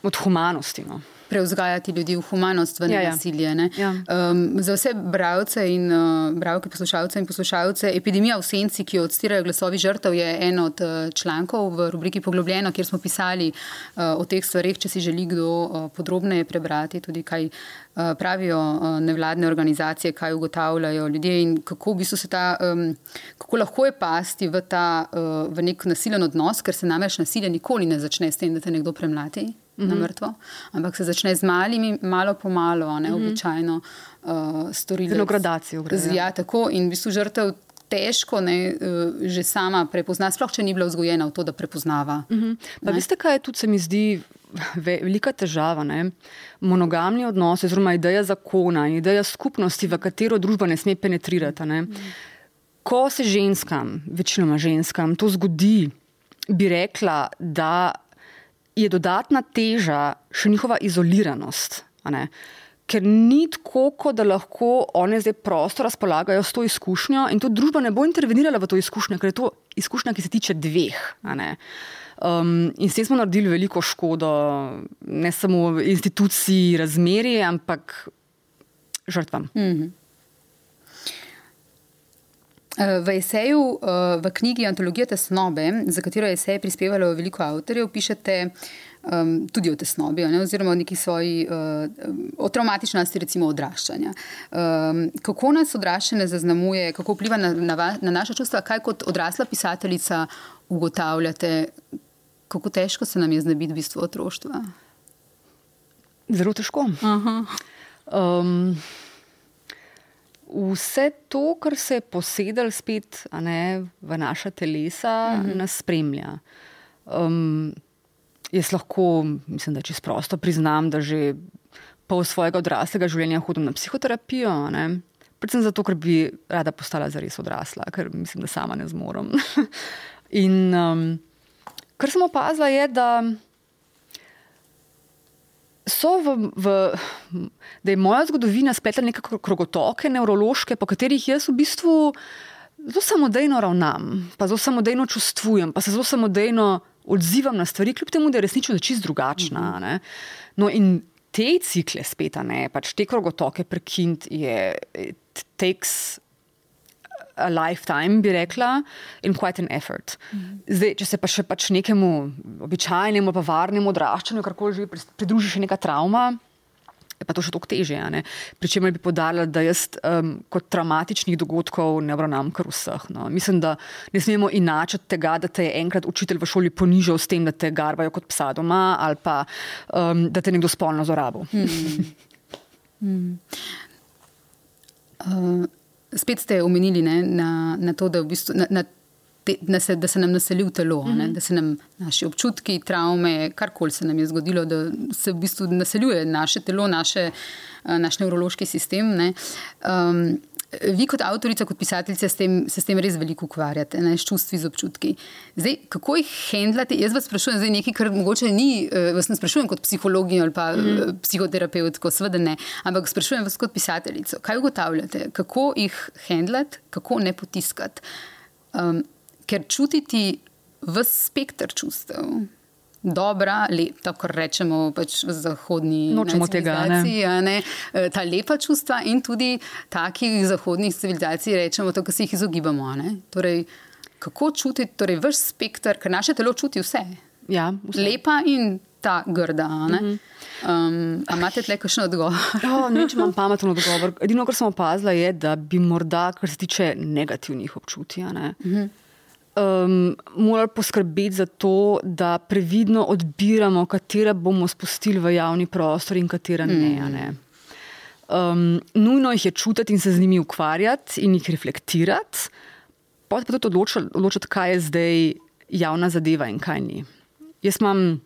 od humanosti. No. Preuzgajati ljudi v humanost, v Ja, ja. nasilje. ne. Ja. Um, za vse bralce in uh, bralke, poslušalce in poslušalce, epidemija v senci, ki jo odstirajo glasovi žrtev, je en od uh, člankov v rubriki Poglobljeno, kjer smo pisali uh, o teh stvareh, če si želi kdo uh, podrobneje prebrati, tudi kaj uh, pravijo uh, nevladne organizacije, kaj ugotavljajo ljudje in kako, v bistvu ta, um, kako lahko je pasti v, ta, uh, v nek nasilen odnos, ker se namreč nasilje nikoli ne začne s tem, da te nekdo premlati. Mm -hmm. Na mrtvo, ampak se začne z malimi, malo po malo, ne mm -hmm. običajno uh, storili. Z eno gradacijo ja. Ja, tako in v bistvu žrtev težko ne, uh, že sama prepozna, sploh če ni bila vzgojena v to, da prepoznava. Mm -hmm. Pa veste, kaj je tudi se mi zdi ve- velika težava? Ne? Monogamni odnos, oziroma ideja zakona in ideja skupnosti, v katero družba ne sme penetrirati. Ne? Ko se ženskam, večinoma ženskam, to zgodi, bi rekla, da je dodatna teža še njihova izoliranost. Ker ni tako, da lahko one zdaj prosto razpolagajo s to izkušnjo, in tudi družba ne bo intervenirala v to izkušnjo, ker je to izkušnja, ki se tiče dveh. Um, in s tem smo naredili veliko škodo, ne samo v instituciji, razmeri, ampak žrtvam. Eh, V eseju, eh, v knjigi Antologija tesnobe, za katero je esej prispevalo veliko avtorjev, pišete um, tudi o tesnobi, ne, oziroma o neki svoji, uh, o traumatičnosti, recimo odraščanja. Um, kako nas odraščanje zaznamuje, kako vpliva na, na, va- na naša čustva, kaj kot odrasla pisateljica ugotavljate, kako težko se nam je znebiti v bistvu otroštva? Zelo težko. Um, vse to, kar se je posedel spet ne, v naša telesa, uh -huh. nas spremlja. Um, jaz lahko, mislim, da če sprosto priznam, da že pol svojega odraslega življenja hodim na psihoterapijo. Ne? Predvsem zato, ker bi rada postala zares odrasla, ker mislim, da sama ne zmorem. In um, kar sem opazila, je, da so v, v, da je moja zgodovina spletla neke kro- krogotoke, nevrološke, po katerih jaz v bistvu zelo samodejno ravnam, pa zelo samodejno čustvujem, pa se zelo samodejno odzivam na stvari, kljub temu, da je resnično čist drugačna. a ne. No, in te cikle spet, ne, pač te krogotoke prekiniti je, it takes a lifetime, bi rekla, in quite an effort. Zdaj, če se pa še pač nekemu običajnemu, pa varnemu odraščanju, karkoli že pridruži še neka travma. Je pa to še toliko težje. a ne. Pričemer bi podarila, da jaz um, kot traumatičnih dogodkov ne obravnavam kar vseh. No. Mislim, da ne smemo inačiti tega, da te je enkrat učitelj v šoli ponižal s tem, da te garbajo kot psa doma, ali pa um, da te nekdo spolno zlorabil. Hmm. Uh, spet ste omenili ne, na, na to, da, v bistvu, na, na te, da, se, da se nam naseli v telo, mm -hmm. da se nam naši občutki, travme, karkoli se nam je zgodilo, da se v bistvu naseljuje naše telo, naše, uh, naš nevrološki sistem. Ne. Um, Vi, kot avtorica, kot pisateljica, s tem, se s tem res veliko ukvarjate, ne, s čustvi, z občutki. Zdaj, kako jih handlate? Jaz vas sprašujem, zdaj nekaj, kar mogoče ni, eh, vas ne sprašujem kot psihologinjo ali pa mm. psihoterapeutko, seveda ne, ampak sprašujem vas kot pisateljico. Kaj ugotavljate, kako jih handlati, kako ne potiskati? Um, ker čutiti v spektr čustev. Dobra, lepa, kot rečemo pač v zahodni Nočemo tega, ne. ne, eh, ta lepa čustva in tudi takih zahodnih civilizacij, rečemo, to, kar se jih izogibamo. ne. Torej, kako čutiti torej, vaš spektr, ker naše telo čuti vse, Ja, vse. lepa in ta grda. a ne. Um, a imate tle kakšen odgovor? Oh, ne, če imam pameten odgovor. Edino, kar sem opazila, je, da bi morda, kar se tiče negativnih občutij, ne, um, morali poskrbeti za to, da previdno odbiramo, katera bomo spustili v javni prostor in katera ne. a ne. Um, nujno jih je čutiti in se z njimi ukvarjati in jih reflektirati, pa pa tudi odločati, odločati, kaj je zdaj javna zadeva in kaj ni. Jaz imam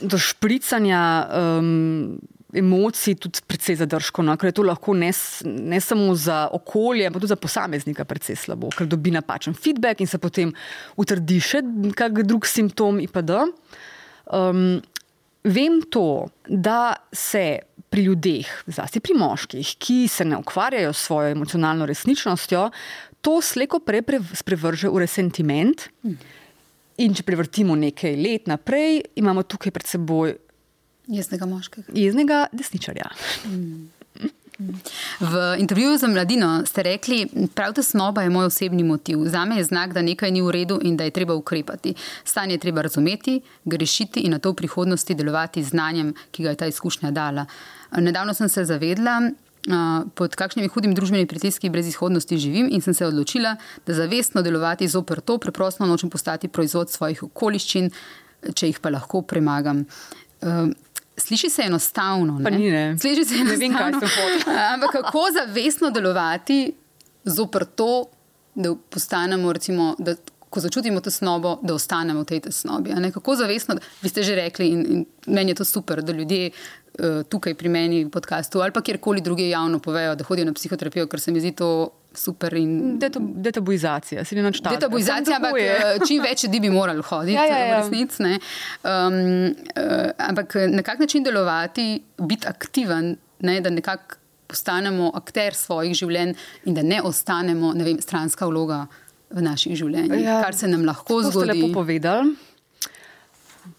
do špricanja um, emocij tudi precej zadržko, no, ker je to lahko ne, ne samo za okolje, ampak tudi za posameznika precej slabo, ker dobi napačen feedback in se potem utrdi še kak drug simptom IPD. Um, vem to, da se pri ljudeh, zlasti pri moških, ki se ne ukvarjajo s svojo emocionalno resničnostjo, to sleko prej pre- sprevrže v resentiment. In če prevrtimo nekaj let naprej, imamo tukaj pred seboj Jeznega moškega. Jeznega desničarja. V intervjuju za mladino ste rekli, prav ta snoba je moj osebni motiv. Za me je znak, da nekaj ni v redu in da je treba ukrepati. Stanje je treba razumeti, grešiti in na to v prihodnosti delovati z znanjem, ki ga je ta izkušnja dala. Nedavno sem se zavedla, pod kakšnimi hudimi družbenimi pritiski brez izhodnosti živim in sem se odločila, da zavestno delovati zoper to, preprosto nočem postati proizvod svojih okoliščin, če jih pa lahko premagam. Sliši se enostavno. Pa ni, ne. Sliši se enostavno. Ne vem, kaj sem hotel. Ampak kako zavestno delovati zoper to, da postanemo, recimo, da, ko začutimo tesnobo, da ostanemo v tej tesnobi. ne? Kako zavestno, vi ste že rekli, in, in meni je to super, da ljudje uh, tukaj pri meni v podkastu ali pa kjerkoli druge javno povejo, da hodijo na psihoterapijo, ker se mi zdi to super. In, Detabuizacija, se ne načrtuje. Detabuizacija, ampak eh, čim več ljudi bi morali hoditi, Ja, ja, ja. v resnici. Um, uh, ampak na kak način delovati, biti aktiven, ne, da nekako postanemo akter svojih življenj in da ne ostanemo ne vem, stranska vloga v naših življenjih, ja, kar se nam lahko To ste zgodi. lepo povedali.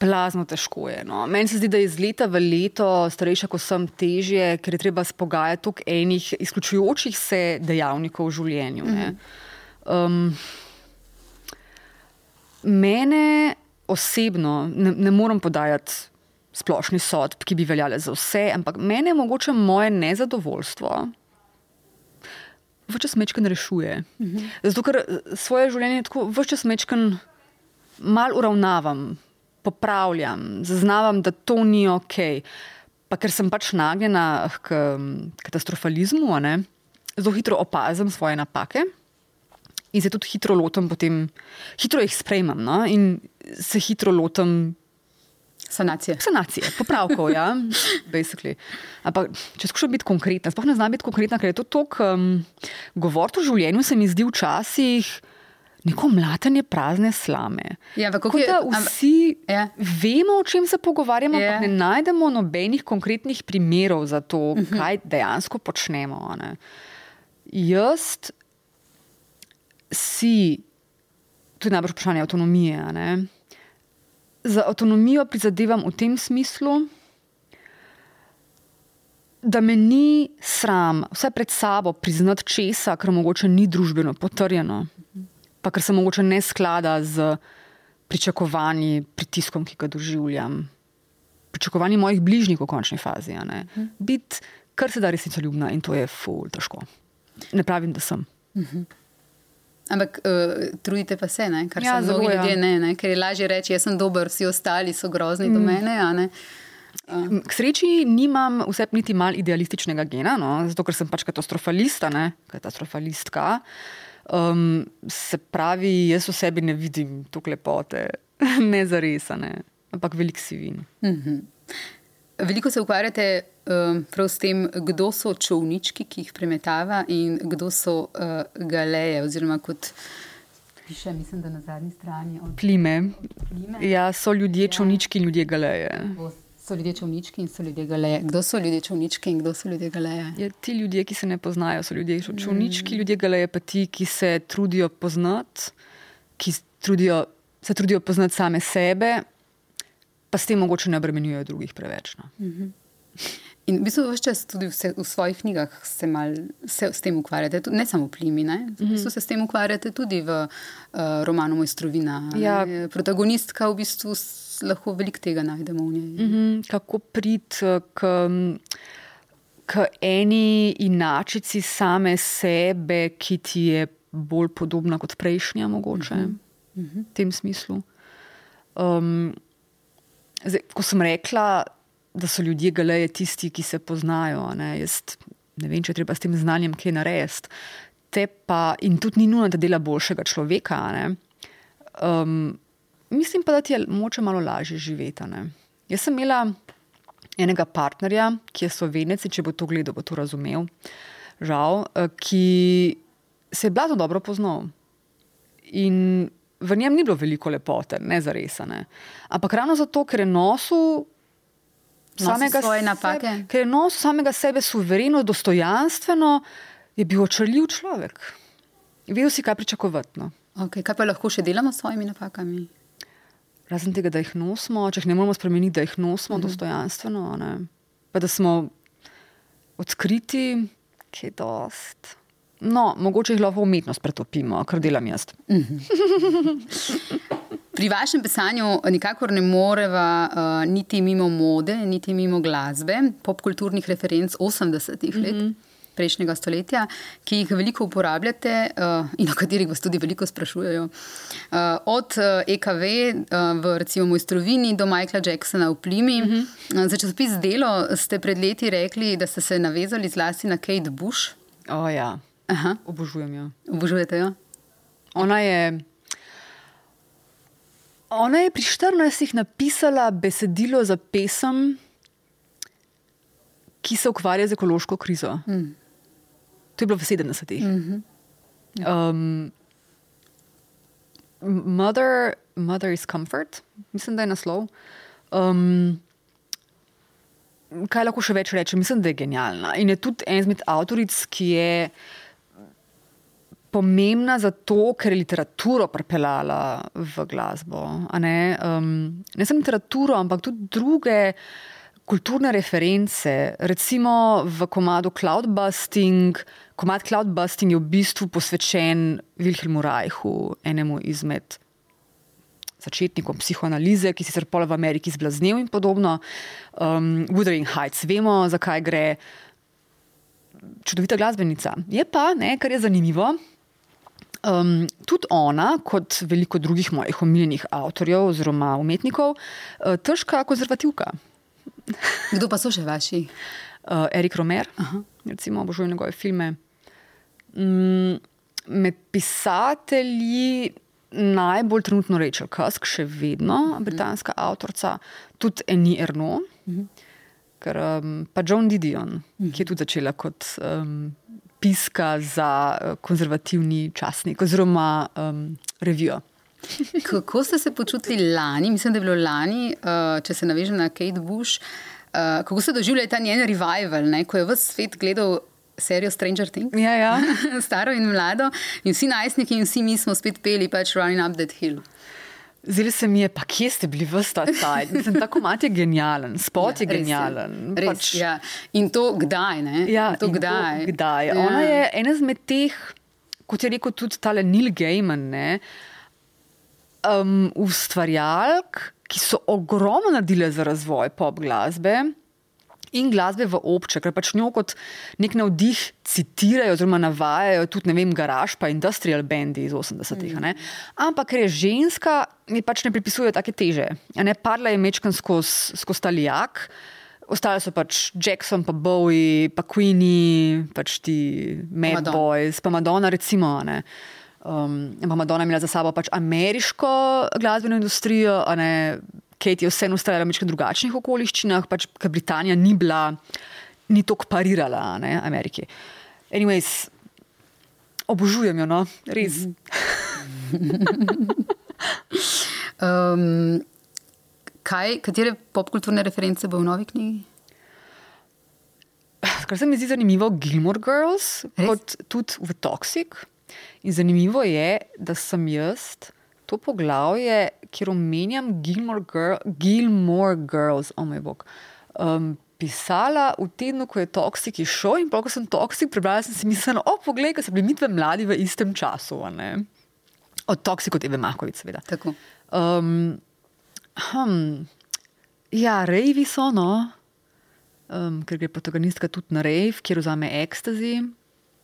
Blazno težko je. No. Meni se zdi, da je iz leta v leto starejša, ko sem težje, ker je treba spogajati toliko enih izključujočih se dejavnikov v življenju. ne. Um, mene osebno ne, ne morem podajati splošni sodb, ki bi veljale za vse, ampak mene mogoče moje nezadovoljstvo včasih mečken rešuje. Zato, ker eh, svoje življenje tako včasih mečken mal uravnavam, popravljam, zaznavam, da to ni ok. Pa ker sem pač nagnjena k katastrofalizmu, ne, zelo hitro opazim svoje napake in se tudi hitro lotim, potem hitro jih sprejmem no? in se hitro lotim Sanacije. sanacije, popravkov. ja, basically. Ampak, če skušam biti konkretna, sploh ne znam biti konkretna, ker je to tako. Um, govoriti o življenju se mi zdi včasih neko mlatenje prazne slame. Ja, kako je- da am- vsi Ja. vemo, o čem se pogovarjamo, Ja. ampak ne najdemo nobenih konkretnih primerov za to, Mhm. kaj dejansko počnemo. ne. Jaz si, to je najbolj vprašanje avtonomije. ne. Za avtonomijo prizadevam v tem smislu, da me ni sram, vse pred sabo priznati česa, kar mogoče ni družbeno potrjeno, pa kar se mogoče ne sklada z pričakovanji, pritiskom, ki ga doživljam, pričakovanji mojih bližnjih v končni fazi. ne. Biti kar se da resnicoljubna in to je ful težko. Ne pravim, da sem. Ampak uh, trudite pa se, ne? kar Ja, ja, se mnogi ja. ljudje ne, ne, ker je lažje reči, jaz sem dober, vsi ostali so grozni mm. do mene. a ne. K sreči nimam vsep niti mal idealističnega gena, no, zato ker sem pač katastrofalista, ne, katastrofalistka. Um, se pravi, jaz v sebi ne vidim tukaj lepote, ne zaresane, ampak velik sivin. Veliko se ukvarjate um, prav s tem, kdo so čovnički, ki jih premetava, in kdo so uh, galeje. Oziroma, kot piše, mislim, da na zadnji strani od Plime. plime. Ja, so ljudje čovnički in ljudje galeje. So ljudje čovnički in so ljudje galeje. Kdo so ljudje čovnički in kdo so ljudje galeje? Ja, ti ljudje, ki se ne poznajo, so ljudje čovnički, ljudje galeje pa ti, ki se trudijo poznati, ki trudijo, se trudijo poznati same sebe, pa s tem mogoče ne obremenjujejo drugih preveč. No. In v bistvu vse čas tudi vse, v svojih knjigah se, mal, se s tem ukvarjate, tudi, ne samo plimi. Ne? V bistvu se s tem ukvarjate tudi v uh, romanu Mojstrovina. Ja. ne. Protagonistka v bistvu lahko veliko tega najdemo v njej. Mhm, kako priti k, k eni inačici same sebe, ki ti je bolj podobna kot prejšnja, mogoče v tem smislu. Um, zdaj, ko sem rekla, da so ljudje galeje tisti, ki se poznajo, ne, jaz ne vem, če treba s tem znanjem kaj narediti. Te pa, in tudi ni nujno, da dela boljšega človeka. ne. Um, mislim pa, da ti je moče malo lažje živeti. Jaz sem imela enega partnerja, ki je slovenec, če bo to gledal, bo to razumel. Žal, eh, ki se je blazno dobro poznal. In v njem ni bilo veliko lepote, ne zaresane. Ampak ravno zato, ker je nosil Nosil samega sebe, ker je nosil samega sebe suvereno, dostojanstveno, je bil očarljiv človek. Vedel si, kaj pričakovati. No. Okay, kaj pa lahko še delamo s svojimi napakami? Razen tega, da jih nosimo, če jih ne moramo spremeniti, da jih nosimo mm -hmm. dostojanstveno, ne? pa da smo odkriti, ki je dost. No, mogoče jih lahko umetnost pretopimo, kar delam jaz. Pri vašem pisanju nikakor ne moreva uh, niti mimo mode, niti mimo glasbe, popkulturnih referenc 80-ih let. Mm -hmm prejšnjega stoletja, ki jih veliko uporabljate uh, in o katerih vas tudi veliko sprašujejo. Uh, od uh, EKV uh, v recimo Mojstrovini do Michaela Jacksona v Plimi. Uh -huh. uh, za časopis Delo ste pred leti rekli, da ste se navezali zlasti na Kate Bush. O, ja. Aha. Obožujem jo. Obožujete jo? Ona je. Ona je pri 14 napisala besedilo za pesem, ki se ukvarja z ekološko krizo. Mm. To je bilo v 70-ih. Mm -hmm. um, mother, mother is comfort, mislim, da je naslov. Um, kaj lahko še več rečem? Mislim, da je genialna. In je tudi en izmed avtoric, ki je pomembna zato, ker je literaturo pripeljala v glasbo. Ne? Um, ne samo literaturo, ampak tudi druge kulturne reference, recimo v komadu Cloudbusting. Komad Cloudbusting je v bistvu posvečen Wilhelmu Reichu, enemu izmed začetnikov psihoanalize, ki se pol v Ameriki zblaznil in podobno. Um, Wuthering Heights, vemo, zakaj gre. Čudovita glasbenica. Je pa, ne, kar je zanimivo, um, tudi ona, kot veliko drugih mojih omiljenih avtorjev oziroma umetnikov, uh, težka konzervativka. Kdo pa so še vaši? Uh, Erik Romer, Aha. recimo, obožujem njegove filme. Mm, med pisatelji najbolj trenutno Rachel Kusk, še vedno mhm. britanska mm. avtorica, tudi Eni Erno, mm. ker um, pa John Didion, mm. ki je tudi začela kot um, piska za uh, konzervativni časnik oziroma um, revijo. Kako ste se počutili lani, mislim, da je bilo lani, uh, če se navežem na Kate Bush, uh, kako ste doživljali ta njen revival, ne? ko je vse svet gledal serijo Stranger Things? Ja, ja. Staro in mlado, in vsi najstniki in vsi mi smo spet peli pač Running Up That Hill. Zdaj se mi je, pa kje ste bili v ta čas? Tako mat je genijalen, spot ja, je genijalen. Res, pač... ja. In to kdaj? Ja, to kdaj? To kdaj? Ja. Ona je ena izmed teh, kot je rekel tudi tale Neil Gaiman. Ne? Um, ustvarjalk, ki so ogromno naredile za razvoj pop glasbe. In glasbe v obče, ker pač njo kot nek navdih citirajo, oziroma navajajo tudi, ne vem, garaž, pa industrial bendi iz 80-ih. Mm. Ampak, ker je ženska, mi pač ne pripisujejo take teže. Ne, parla je mečkan skozi skoz talijak, ostale so pač Jackson, pa Bowie, pa Queenie, pač ti Mad Madonna. Boys, pa Madonna, recimo. Ne. Um, pa Madonna imela za sabo pač ameriško glasbeno industrijo, ne Kate je vseeno ustrajala v nekaj drugačnih okoliščinah, pač ker Britanija ni bila, ni tako parirala ne, Ameriki. Anyways, obožujem jo, no, res. um, kaj, katere popkulturne reference bo v novi knjigi? Kar se mi zdi zanimivo, Gilmore Girls, res? kot tudi v Toxic. In zanimivo je, da sem jaz to poglavje, kjer omenjam Gilmore, Girl, Gilmore Girls, o oh moj bog. Um, Pisala v tednu, ko je Toxic išel, in ko sem Toxic prebrala, sem si mislila, o, poglej, da so bili mi dve mladi v istem času. Od Toxic kot Eve Makovic, seveda. Um, hm, ja, rejvi so, no, um, ker gre protagonistka tudi na rejv, kjer vzame ekstazi,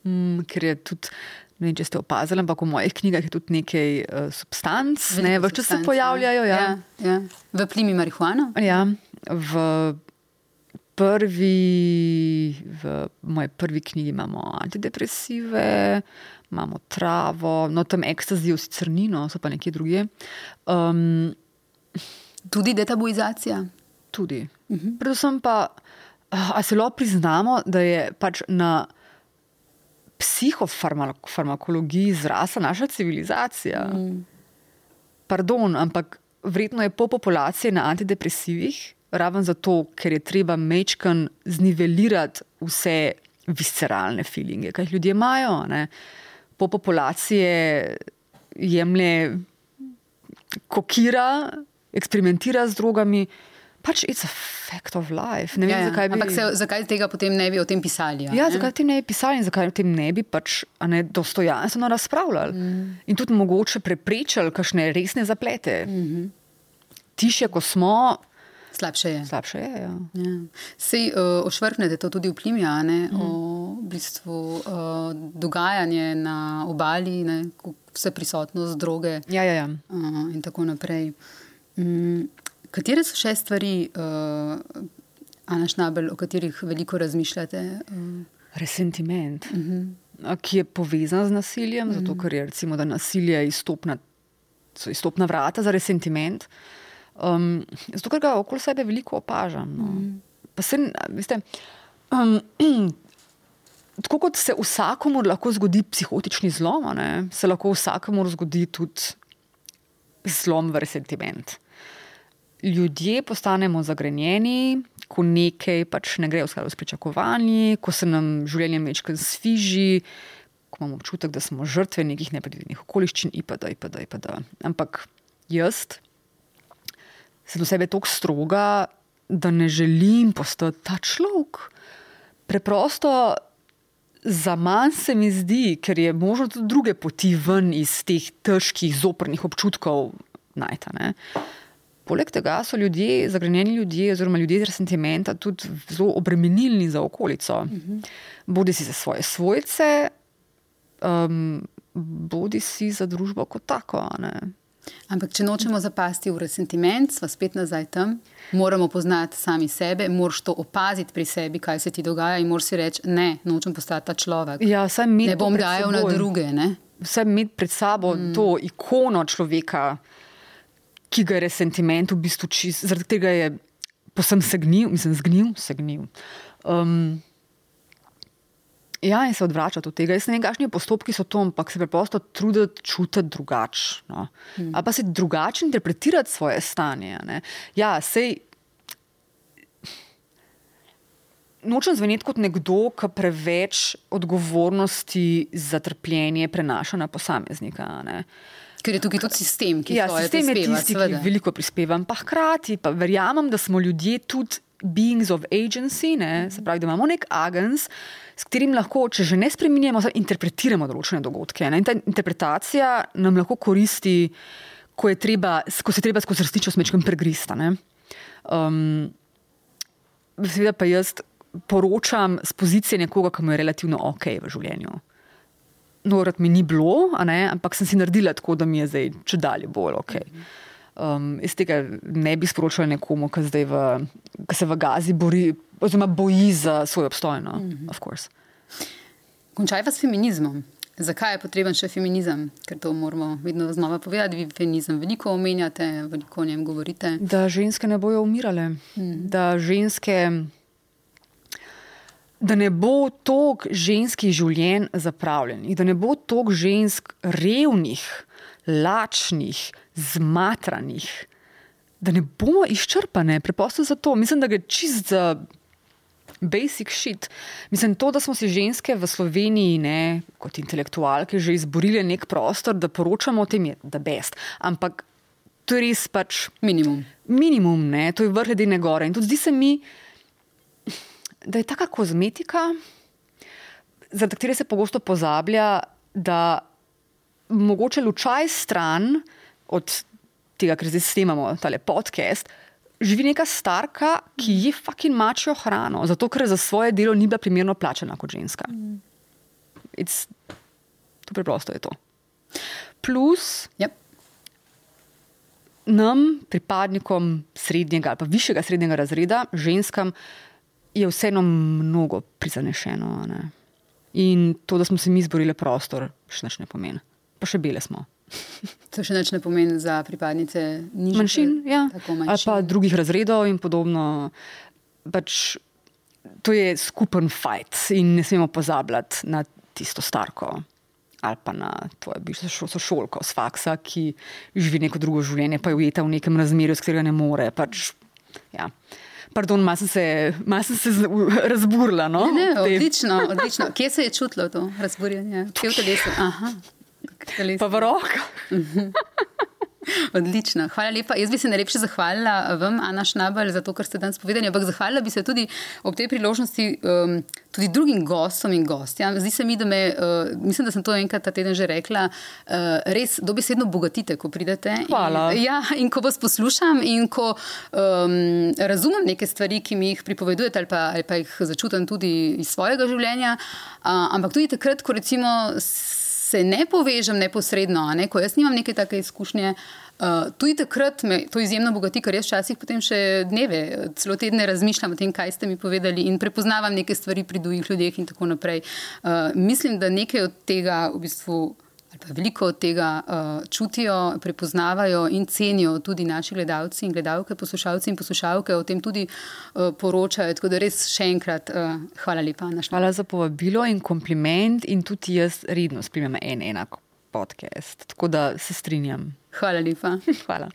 um, ker je tudi Ne vem, če ste opazili, ampak v mojih knjigah je tudi nekaj uh, substanc, ne vem, če se pojavljajo. Ja. Ja, ja. V plimi marihuana? Ja, v prvi, v moji prvi knjigi imamo antidepresive, imamo travo, no tam ekstazijo, sicer ni, no so pa nekje druge. Um, tudi detabuizacija. Tudi. Uh mhm. -huh. Predvsem pa, a se lahko priznamo, da je pač na psihofarmakologiji zrasla naša civilizacija. Mm. Pardon, ampak vredno je po populaciji na antidepresivih, raven zato, ker je treba mečkan znivelirati vse visceralne feelinge, ki jih ljudje imajo. Ne. Po populaciji jemlje kokira eksperimentira z drogami. Pač it's a fact of life. Ne vem, Ja, ja. zakaj bi. Ampak se, zakaj tega potem ne bi o tem pisali? a Ja, ne? zakaj tem ne bi pisali in zakaj o tem ne bi pač ne, dostojanstveno razpravljali mm. in tudi mogoče preprečili kakšne resne zaplete. Mm -hmm. Tiše, ko smo, Slabše je. slabše je. Ja. Ja. Sej uh, ošvrknete to tudi v Plimja, ne, mm. o v bistvu, uh, dogajanje na obali, ne, vse prisotnost droge Ja, ja, ja. uh, in tako naprej. Mm, katere so še stvari, uh, Ana Šnabel, o katerih veliko razmišljate? Uh, Resentiment, mm -hmm. ki je povezan z nasiljem, mm -hmm. zato ker je recimo, da nasilje izstopna, so izstopna vrata za resentiment. Um, zato, ker ga okoli sebe veliko opažam. No. Mm. Pa se, veste, um, tako kot se vsakomur lahko zgodi psihotični zlom, ne, se lahko vsakomur zgodi tudi zlom v resentiment. Ljudje postanemo zagrenjeni, ko nekaj pač ne gre v skladu s pričakovanji, ko se nam življenje večkrat sviži, ko imamo občutek, da smo žrtve nekih nepredvidenih okoliščin, itd. itd., itd. Ampak jaz sem do sebe tako stroga, da ne želim postati ta človek. Preprosto za manj se mi zdi, ker je možno tudi druge poti ven iz teh težkih, zoprnih občutkov najta. Poleg tega so ljudje, zagrenjeni ljudje, oziroma ljudje z sentimenta, tudi zelo obremenilni za okolico. Bodi si za svoje svojce, um, bodi si za družbo kot tako. ampak, če nočemo zapasti v resentiment, sva spet nazaj tam, moramo poznati sami sebe, moraš to opaziti pri sebi, kaj se ti dogaja, in moraš si reči: ne, nočem postati ta človek. Ja, ne bom dajal na druge. Ne? vse imeti pred sabo mm. to ikono človeka, ki ga je resentiment v bistvu čist, zaradi tega je posem segnil, mislim, zgnil, segnil. Um, ja, in se odvračati od tega. Jaz ne vem, kakšni postopki so to, ampak se preprosto truditi čutiti drugače. No. Mm. Ali pa se drugače interpretirati svoje stanje. ne. Ja, sej. Nočem zveneti kot nekdo, ki preveč odgovornosti za trpljenje prenaša na posameznika. ne. Ker je tukaj tudi sistem, ki Ja, sistem je prispeva, tisti, seveda. ki veliko prispeva, pa hkrati pa verjamem, da smo ljudje tudi beings of agency, ne? se pravi, da imamo nek agens, s katerim lahko, če že ne spremenjamo, interpretiramo določene dogodke. Ne? In ta interpretacija nam lahko koristi, ko, je treba, ko se je treba skozi resnično smečkem pregrista. ne. Um, Seveda pa jaz poročam z pozicije nekoga, ki mu je relativno ok v življenju. No, rad mi ni bilo, ne, ampak sem si naredila tako, da mi je zdaj če dalje bolj ok. Um, iz tega ne bi sporočila nekomu, ki, v, ki se v Gazi bori, oziroma boji za svoj obstoj. No, of course. Končajva s feminizmom. Zakaj je potreben še feminizem? Ker to moramo vedno znova povedati. Vi feminizem veliko omenjate, veliko o njem govorite. Da ženske ne bojo umirale, mm. da ženske. Da ne bo toliko ženskih življenj zapravljenih, da ne bo toliko žensk revnih, lačnih, zmatranih, da ne bomo izčrpane, preprosto zato. Mislim, da gre čist za basic shit. Mislim, to, da smo si ženske v Sloveniji, ne, kot intelektualke, že izborile nek prostor, da poročamo o tem, je da best. Ampak to je res pač Minimum. minimum, ne? to je vrh ledene gore. In tudi zdi se mi, da je taka kozmetika, zaradi katere se pogosto pozablja, da mogoče lučaj stran od tega, kar zdaj snemamo, tale podcast. Živi neka starka, ki je fucking mačijo hrano, zato ker za svoje delo ni bila primerno plačena kot ženska. It's, to preprosto je to. Plus, Yep. nam, pripadnikom srednjega ali pa višjega srednjega razreda, ženskam, je vseeno mnogo prizanešeno. ne. In to, da smo se mi izborili prostor, še nič ne pomeni. Pa še bele smo. To še nič ne pomeni za pripadnice nižjih Manjšin, ja. Tako ali manjšin. pa drugih razredov in podobno. Pač, to je skupen fajt in ne smemo pozabljati na tisto starko. Ali pa na tvojo bivšo šo- sošolko z faksa, ki živi neko drugo življenje, pa je ujeta v nekem razmerju, s katerega ne more. Pač, ja. Pardon, malo sem se, malo sem se razburila. No? Ne, ne, odlično, odlično. Kje se je čutilo to razburjenje? Kje v telesu? Aha. v telesu. Pa v rokah. Odlično, hvala lepa. Jaz bi se najlepše zahvalila vam, Ana Šnabel, za to, kar ste danes povedali. Ampak zahvalila bi se tudi ob tej priložnosti um, tudi drugim gostom in gostjam. Zdi se mi, da me, uh, mislim, da sem to enkrat ta teden že rekla, uh, res dobesedno bogatite, ko pridete. Hvala. In, ja, in ko vas poslušam in ko um, razumem neke stvari, ki mi jih pripovedujete, ali pa, ali pa jih začutim tudi iz svojega življenja. Uh, ampak tudi takrat, ko recimo se ne povežem neposredno, ne, ko jaz nimam neke take izkušnje. Uh, tudi takrat me to izjemno bogati, ker jaz včasih potem še dneve, celo tedne razmišljam o tem, kaj ste mi povedali in prepoznavam neke stvari pri drugih ljudeh in tako naprej. Uh, mislim, da nekaj od tega v bistvu veliko od tega uh, čutijo, prepoznavajo in cenijo tudi naši gledalci in gledalke, poslušalci in poslušalke o tem tudi uh, poročajo. Tako da res še enkrat uh, hvala lepa. Hvala za povabilo in kompliment in tudi jaz redno spremljam en enak podcast. Tako da se strinjam. Hvala lepa. hvala.